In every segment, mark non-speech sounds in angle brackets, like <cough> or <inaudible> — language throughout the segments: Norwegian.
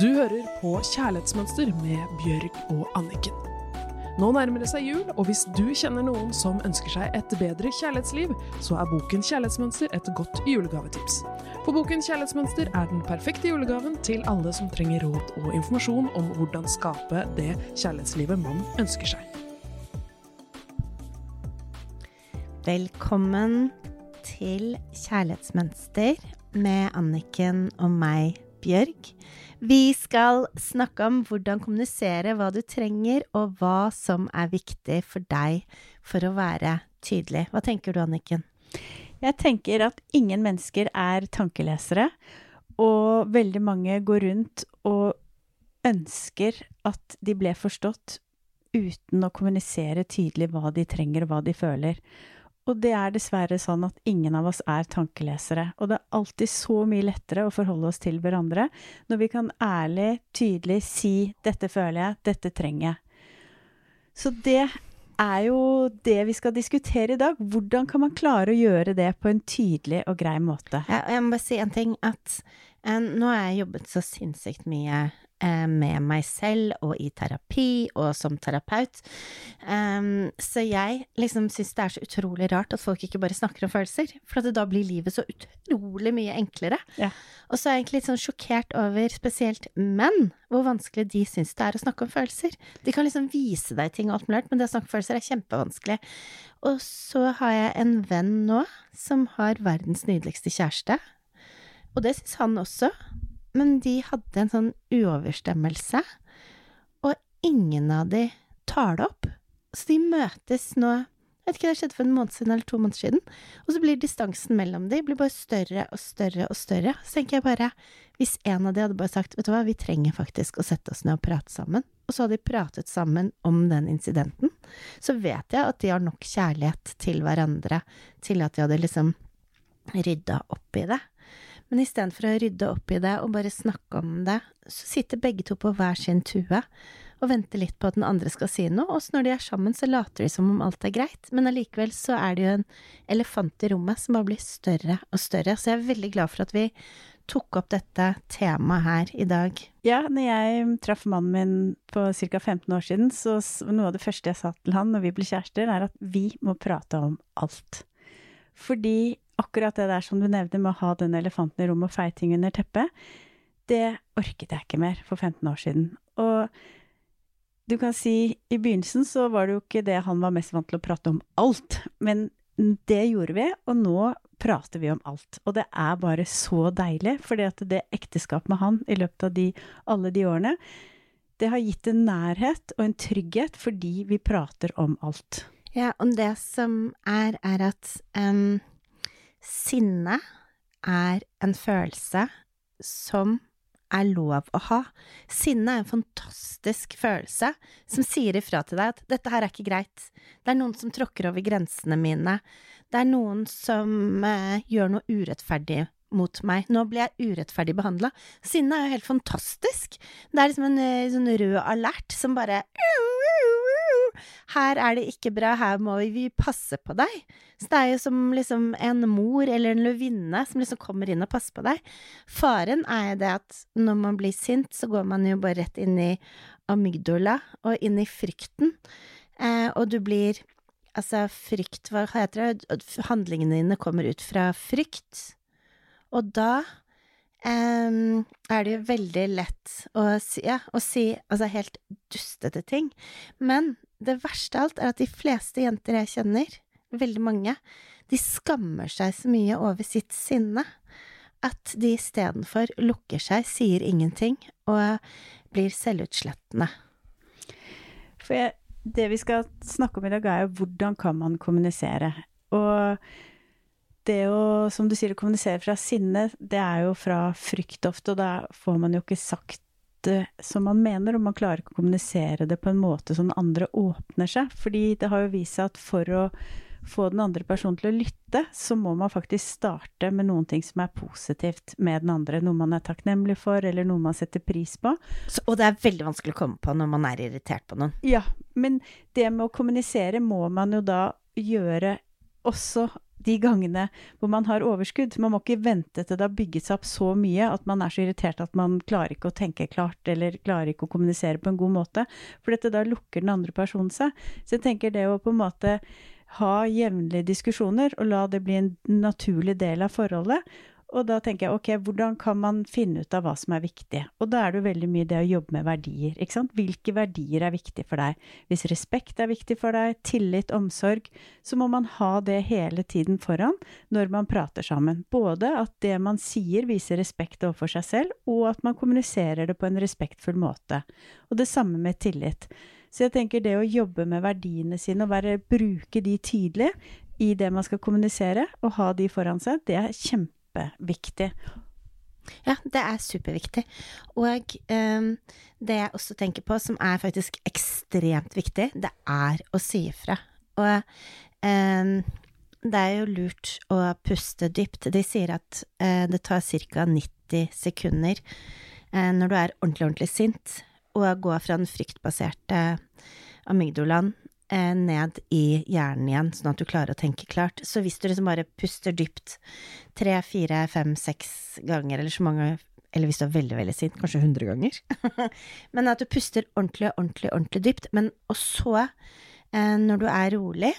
Du hører på Kjærlighetsmønster med Bjørg og Anniken. Nå nærmer det seg jul, og hvis du kjenner noen som ønsker seg et bedre kjærlighetsliv, så er boken Kjærlighetsmønster et godt julegavetips. For boken Kjærlighetsmønster er den perfekte julegaven til alle som trenger råd og informasjon om hvordan skape det kjærlighetslivet man ønsker seg. Velkommen til Kjærlighetsmønster med Anniken og meg, Bjørg. Vi skal snakke om hvordan kommunisere hva du trenger, og hva som er viktig for deg for å være tydelig. Hva tenker du, Anniken? Jeg tenker at ingen mennesker er tankelesere, og veldig mange går rundt og ønsker at de ble forstått uten å kommunisere tydelig hva de trenger og hva de føler. Og det er dessverre sånn at ingen av oss er tankelesere. Og det er alltid så mye lettere å forholde oss til hverandre når vi kan ærlig, tydelig si 'dette føler jeg', 'dette trenger jeg'. Så det er jo det vi skal diskutere i dag. Hvordan kan man klare å gjøre det på en tydelig og grei måte? Jeg må bare si en ting. At eh, nå har jeg jobbet så sinnssykt mye med meg selv og i terapi og som terapeut. Um, så jeg liksom syns det er så utrolig rart at folk ikke bare snakker om følelser, for da blir livet så utrolig mye enklere. Ja. Og så er jeg egentlig litt sånn sjokkert over spesielt menn, hvor vanskelig de syns det er å snakke om følelser. De kan liksom vise deg ting og alt mulig, men det å snakke om følelser er kjempevanskelig. Og så har jeg en venn nå som har verdens nydeligste kjæreste. Og det syns han også men de hadde en sånn uoverstemmelse, og ingen av de tar det opp. Så de møtes nå jeg vet ikke, Det skjedde for en måned siden eller to måneder siden. Og så blir distansen mellom de blir bare større og større og større. Så tenker jeg bare, hvis en av de hadde bare sagt vet du hva, vi trenger faktisk å sette oss ned og prate sammen, og så hadde de pratet sammen om den incidenten, så vet jeg at de har nok kjærlighet til hverandre til at de hadde liksom rydda opp i det. Men istedenfor å rydde opp i det og bare snakke om det, så sitter begge to på hver sin tue og venter litt på at den andre skal si noe, og så når de er sammen, så later de som om alt er greit, men allikevel så er det jo en elefant i rommet som bare blir større og større, så jeg er veldig glad for at vi tok opp dette temaet her i dag. Ja, når jeg traff mannen min på ca. 15 år siden, så noe av det første jeg sa til han når vi ble kjærester, er at vi må prate om alt. Fordi akkurat det der som du nevnte med å ha den elefanten i rommet og feie ting under teppet, det orket jeg ikke mer for 15 år siden. Og du kan si i begynnelsen så var det jo ikke det han var mest vant til å prate om alt, men det gjorde vi, og nå prater vi om alt. Og det er bare så deilig, for det ekteskapet med han i løpet av de, alle de årene, det har gitt en nærhet og en trygghet fordi vi prater om alt. Ja, og det som er, er at um, Sinne er en følelse som er lov å ha. Sinne er en fantastisk følelse som sier ifra til deg at dette her er ikke greit. Det er noen som tråkker over grensene mine. Det er noen som eh, gjør noe urettferdig mot meg. Nå blir jeg urettferdig behandla. Sinne er jo helt fantastisk. Det er liksom en eh, sånn rød alert som bare her er det ikke bra, her må vi passe på deg. Så det er jo som liksom en mor eller en løvinne som liksom kommer inn og passer på deg. Faren er det at når man blir sint, så går man jo bare rett inn i amygdala og inn i frykten. Eh, og du blir Altså, frykt, hva heter det, handlingene dine kommer ut fra frykt. Og da Um, er det jo veldig lett å si, ja, å si altså helt dustete ting. Men det verste av alt er at de fleste jenter jeg kjenner, veldig mange, de skammer seg så mye over sitt sinne at de istedenfor lukker seg, sier ingenting og blir selvutslettende. For jeg, det vi skal snakke om i dag, er jo hvordan kan man kommunisere. Og det å, som du sier, å kommunisere fra sinne, det er jo fra frykt ofte, og da får man jo ikke sagt som man mener, og man klarer ikke å kommunisere det på en måte som den andre åpner seg. Fordi det har jo vist seg at for å få den andre personen til å lytte, så må man faktisk starte med noen ting som er positivt med den andre. Noe man er takknemlig for, eller noe man setter pris på. Så, og det er veldig vanskelig å komme på når man er irritert på noen. Ja, men det med å kommunisere må man jo da gjøre også de gangene hvor man har overskudd. Man må ikke vente til det har bygget seg opp så mye at man er så irritert at man klarer ikke å tenke klart, eller klarer ikke å kommunisere på en god måte. For dette da lukker den andre personen seg. Så jeg tenker det å på en måte ha jevnlige diskusjoner, og la det bli en naturlig del av forholdet, og da tenker jeg ok, hvordan kan man finne ut av hva som er viktig? Og da er det jo veldig mye det å jobbe med verdier, ikke sant. Hvilke verdier er viktig for deg? Hvis respekt er viktig for deg, tillit, omsorg, så må man ha det hele tiden foran når man prater sammen. Både at det man sier viser respekt overfor seg selv, og at man kommuniserer det på en respektfull måte. Og det samme med tillit. Så jeg tenker det å jobbe med verdiene sine og være, bruke de tydelig i det man skal kommunisere, og ha de foran seg, det er kjempe kjempeviktig. Ja, det er superviktig. Og um, det jeg også tenker på, som er faktisk ekstremt viktig, det er å si ifra. Og um, det er jo lurt å puste dypt. De sier at uh, det tar ca. 90 sekunder uh, når du er ordentlig, ordentlig sint, å gå fra den fryktbaserte amygdolaen ned i hjernen igjen, sånn at du klarer å tenke klart. Så hvis du liksom bare puster dypt tre, fire, fem, seks ganger, eller så mange eller hvis du er veldig, veldig sint, kanskje hundre ganger. <laughs> men at du puster ordentlig, ordentlig, ordentlig dypt. Men og så, eh, når du er rolig,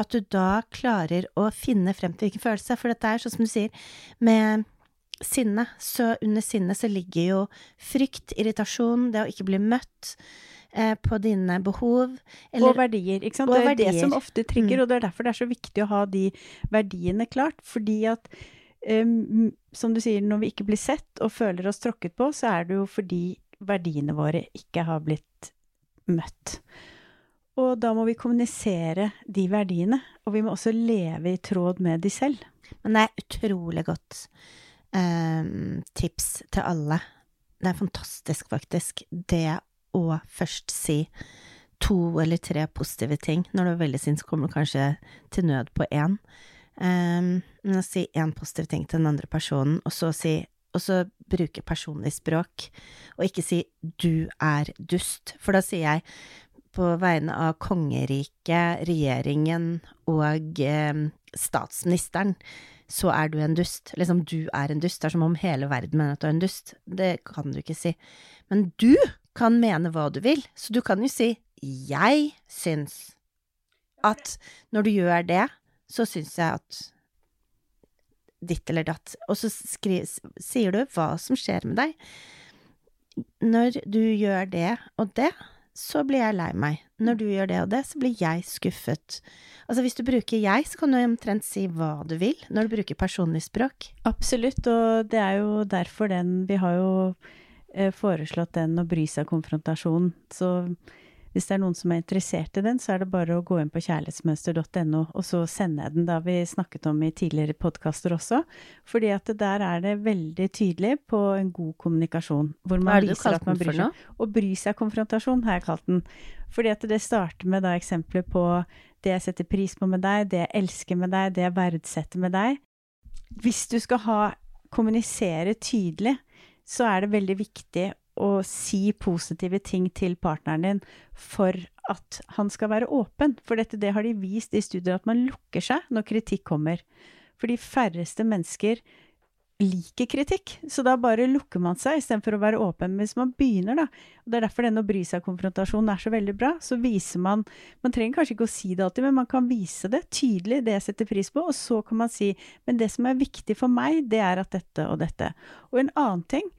at du da klarer å finne frem til hvilken følelse. For dette er sånn som du sier, med sinne, så under sinnet så ligger jo frykt, irritasjon, det å ikke bli møtt eh, på dine behov. Eller, og verdier, ikke sant. det er verdier. det som ofte trigger, mm. og det er derfor det er så viktig å ha de verdiene klart. Fordi at um, som du sier, når vi ikke blir sett og føler oss tråkket på, så er det jo fordi verdiene våre ikke har blitt møtt. Og da må vi kommunisere de verdiene, og vi må også leve i tråd med de selv. Men det er utrolig godt um, tips til alle. Det er fantastisk, faktisk, det og først si to eller tre positive ting. Når du er veldig sint, kommer du kanskje til nød på én. Um, men å si én positiv ting til den andre personen, og så si og så bruke personlig språk, og ikke si 'du er dust', for da sier jeg på vegne av kongeriket, regjeringen og eh, statsministeren, så er du en dust. Liksom, du er en dust. Det er som om hele verden mener at du er en dust. Det kan du ikke si. Men du kan mene hva du vil, så du kan jo si 'jeg syns at når du gjør det, så syns jeg at ditt eller datt', og så skri, sier du hva som skjer med deg. Når du gjør det og det, så blir jeg lei meg. Når du gjør det og det, så blir jeg skuffet. Altså hvis du bruker jeg, så kan du omtrent si hva du vil når du bruker personlig språk. Absolutt, og det er jo derfor den Vi har jo foreslått den å bry seg konfrontasjon. Så hvis det er noen som er interessert i den, så er det bare å gå inn på kjærlighetsmønster.no, og så sender jeg den. Det har vi snakket om i tidligere podkaster også. Fordi at der er det veldig tydelig på en god kommunikasjon. Hvor man Hva er det du viser at man bryr seg. Å bry seg konfrontasjon, har jeg kalt den. Fordi at det starter med da eksempler på det jeg setter pris på med deg, det jeg elsker med deg, det jeg verdsetter med deg. Hvis du skal ha kommunisere tydelig, så er det veldig viktig å si positive ting til partneren din for at han skal være åpen. For dette, det har de vist i studier, at man lukker seg når kritikk kommer. For de færreste mennesker liker kritikk, så da bare lukker man seg istedenfor å være åpen. Hvis man begynner, da, og det er derfor denne å bry seg-konfrontasjonen er så veldig bra, så viser man Man trenger kanskje ikke å si det alltid, men man kan vise det tydelig, det jeg setter pris på, og så kan man si Men det som er viktig for meg, det er at dette og dette. Og en annen ting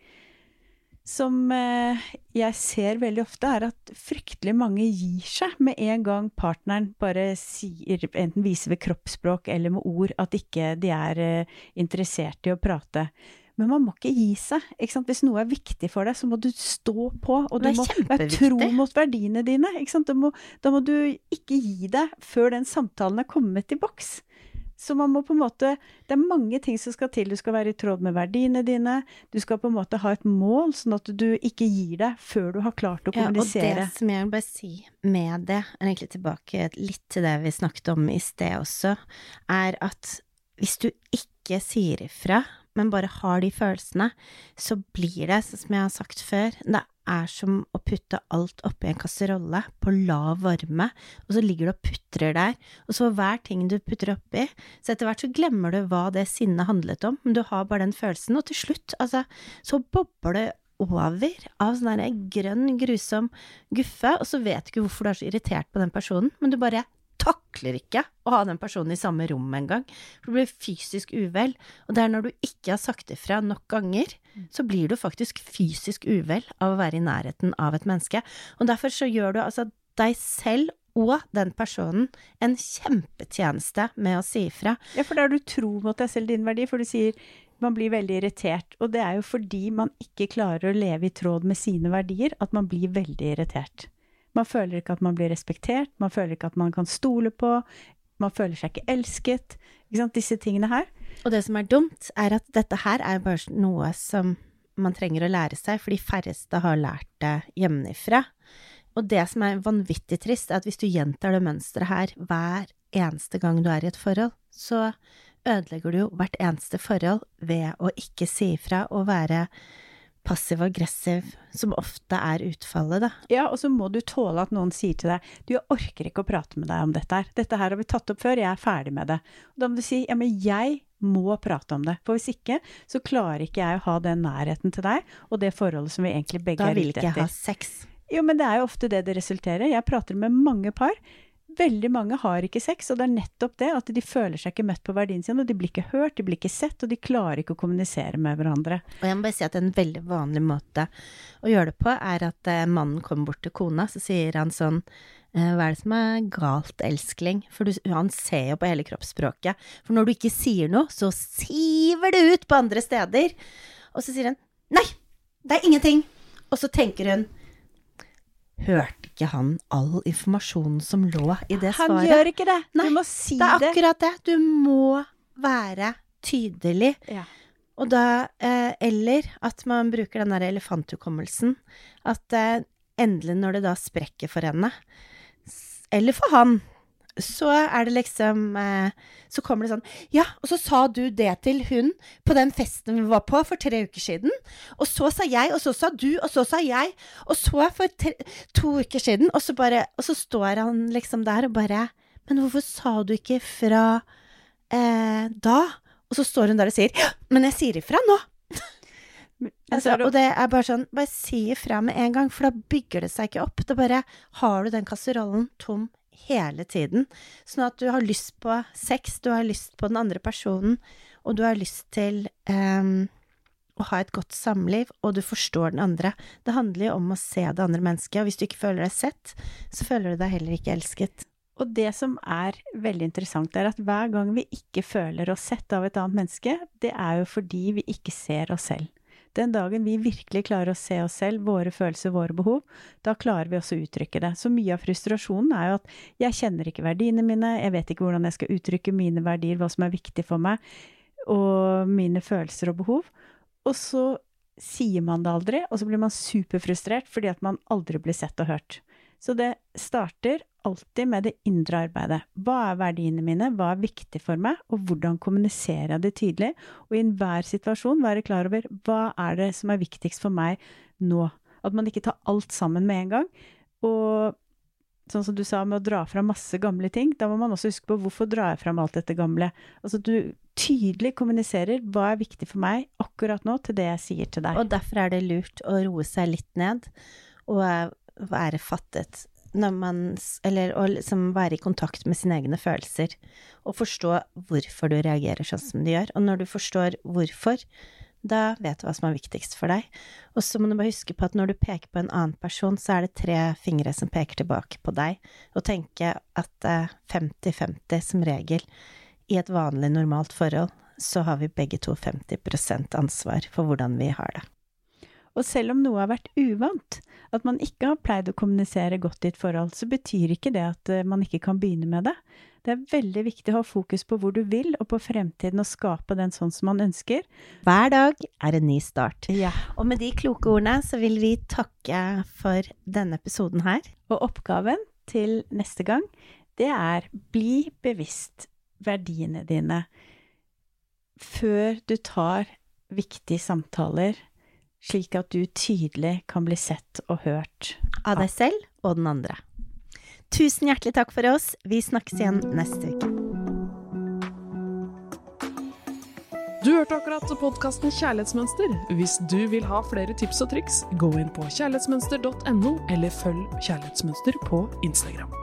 som eh, jeg ser veldig ofte, er at fryktelig mange gir seg med en gang partneren bare sier, enten viser ved kroppsspråk eller med ord, at ikke de er eh, interessert i å prate. Men man må ikke gi seg. Ikke? Hvis noe er viktig for deg, så må du stå på. Og du må være tro mot verdiene dine. Må, da må du ikke gi deg før den samtalen er kommet i boks. Så man må på en måte Det er mange ting som skal til. Du skal være i tråd med verdiene dine. Du skal på en måte ha et mål, sånn at du ikke gir deg før du har klart å kommunisere. Ja, og det som jeg vil bare si med det, er egentlig tilbake litt til det vi snakket om i sted også, er at hvis du ikke sier ifra, men bare har de følelsene, så blir det, som jeg har sagt før, det er som å putte alt oppi en kasserolle på lav varme, og så ligger du og putrer der, og så hver ting du putter oppi, så etter hvert så glemmer du hva det sinnet handlet om, men du har bare den følelsen, og til slutt, altså, så bobler det over av sånn der grønn, grusom guffe, og så vet du ikke hvorfor du er så irritert på den personen, men du bare takler ikke å ha den personen i samme rom engang, du blir fysisk uvel, og det er når du ikke har sagt ifra nok ganger, så blir du faktisk fysisk uvel av å være i nærheten av et menneske, og derfor så gjør du altså deg selv og den personen en kjempetjeneste med å si ifra. Ja, for da er du tro mot deg selv, din verdi, for du sier man blir veldig irritert, og det er jo fordi man ikke klarer å leve i tråd med sine verdier at man blir veldig irritert. Man føler ikke at man blir respektert, man føler ikke at man kan stole på, man føler seg ikke elsket. Ikke sant? Disse tingene her. Og det som er dumt, er at dette her er bare noe som man trenger å lære seg, for de færreste har lært det hjemmefra. Og det som er vanvittig trist, er at hvis du gjentar det mønsteret her hver eneste gang du er i et forhold, så ødelegger du jo hvert eneste forhold ved å ikke si ifra og være passiv-aggressiv, som ofte er utfallet, da. Ja, og så må du tåle at noen sier til deg du, jeg orker ikke å prate med deg om dette her, dette her har vi tatt opp før, jeg er ferdig med det. Og da må du si ja, men jeg må prate om det, for hvis ikke så klarer ikke jeg å ha den nærheten til deg og det forholdet som vi egentlig begge er ute etter. Da vil ikke jeg ha sex. Jo, men det er jo ofte det det resulterer. Jeg prater med mange par veldig mange har ikke sex, og det er nettopp det at de føler seg ikke møtt på verdien sin, og de blir ikke hørt, de blir ikke sett, og de klarer ikke å kommunisere med hverandre. Og jeg må bare si at en veldig vanlig måte å gjøre det på, er at eh, mannen kommer bort til kona, så sier han sånn eh, hva er det som er galt, elskling? For du, han ser jo på hele kroppsspråket. For når du ikke sier noe, så siver det ut på andre steder. Og så sier han nei, det er ingenting. Og så tenker hun Hørte ikke han all informasjonen som lå i det han svaret? Han gjør ikke det! Nei, du må si det. Det er akkurat det. Du må være tydelig. Ja. Og da eh, Eller at man bruker den der elefanthukommelsen. At eh, endelig, når det da sprekker for henne, eller for han, så er det liksom eh, Så kommer det sånn Ja, og så sa du det til hun på den festen vi var på for tre uker siden. Og så sa jeg, og så sa du, og så sa jeg. Og så for tre, to uker siden. Og så bare Og så står han liksom der og bare Men hvorfor sa du ikke fra eh, da? Og så står hun der og sier Ja, men jeg sier ifra nå. Altså, og det er bare sånn, bare si ifra med en gang, for da bygger det seg ikke opp. Da bare har du den kasserollen tom hele tiden. Sånn at du har lyst på sex, du har lyst på den andre personen, og du har lyst til um, å ha et godt samliv, og du forstår den andre. Det handler jo om å se det andre mennesket, og hvis du ikke føler deg sett, så føler du deg heller ikke elsket. Og det som er veldig interessant, er at hver gang vi ikke føler oss sett av et annet menneske, det er jo fordi vi ikke ser oss selv. Den dagen vi virkelig klarer å se oss selv, våre følelser, våre behov, da klarer vi også å uttrykke det. Så mye av frustrasjonen er jo at jeg kjenner ikke verdiene mine, jeg vet ikke hvordan jeg skal uttrykke mine verdier, hva som er viktig for meg, og mine følelser og behov. Og så sier man det aldri, og så blir man superfrustrert fordi at man aldri blir sett og hørt. Så det starter alltid med det indre arbeidet. Hva er verdiene mine, hva er viktig for meg, og hvordan kommuniserer jeg det tydelig? Og i enhver situasjon være klar over hva er det som er viktigst for meg nå? At man ikke tar alt sammen med en gang. Og sånn som du sa med å dra fram masse gamle ting, da må man også huske på hvorfor drar jeg fram alt dette gamle? Altså du tydelig kommuniserer hva er viktig for meg akkurat nå, til det jeg sier til deg. Og derfor er det lurt å roe seg litt ned, og være fattet når man Eller å liksom være i kontakt med sine egne følelser. Og forstå hvorfor du reagerer sånn som du gjør. Og når du forstår hvorfor, da vet du hva som er viktigst for deg. Og så må du bare huske på at når du peker på en annen person, så er det tre fingre som peker tilbake på deg. Og tenke at 50-50 eh, som regel i et vanlig, normalt forhold, så har vi begge to 50 ansvar for hvordan vi har det. Og selv om noe har vært uvant, at man ikke har pleid å kommunisere godt i et forhold, så betyr ikke det at eh, man ikke kan begynne med det. Det er veldig viktig å ha fokus på hvor du vil, og på fremtiden, og skape den sånn som man ønsker. Hver dag er en ny start. Ja. Og med de kloke ordene så vil vi takke for denne episoden her. Og oppgaven til neste gang, det er bli bevisst verdiene dine før du tar viktige samtaler slik at du tydelig kan bli sett og hørt. Av deg selv og den andre. Tusen hjertelig takk for oss. Vi snakkes igjen neste uke. Du hørte akkurat podkasten Kjærlighetsmønster. Hvis du vil ha flere tips og triks, gå inn på kjærlighetsmønster.no, eller følg Kjærlighetsmønster på Instagram.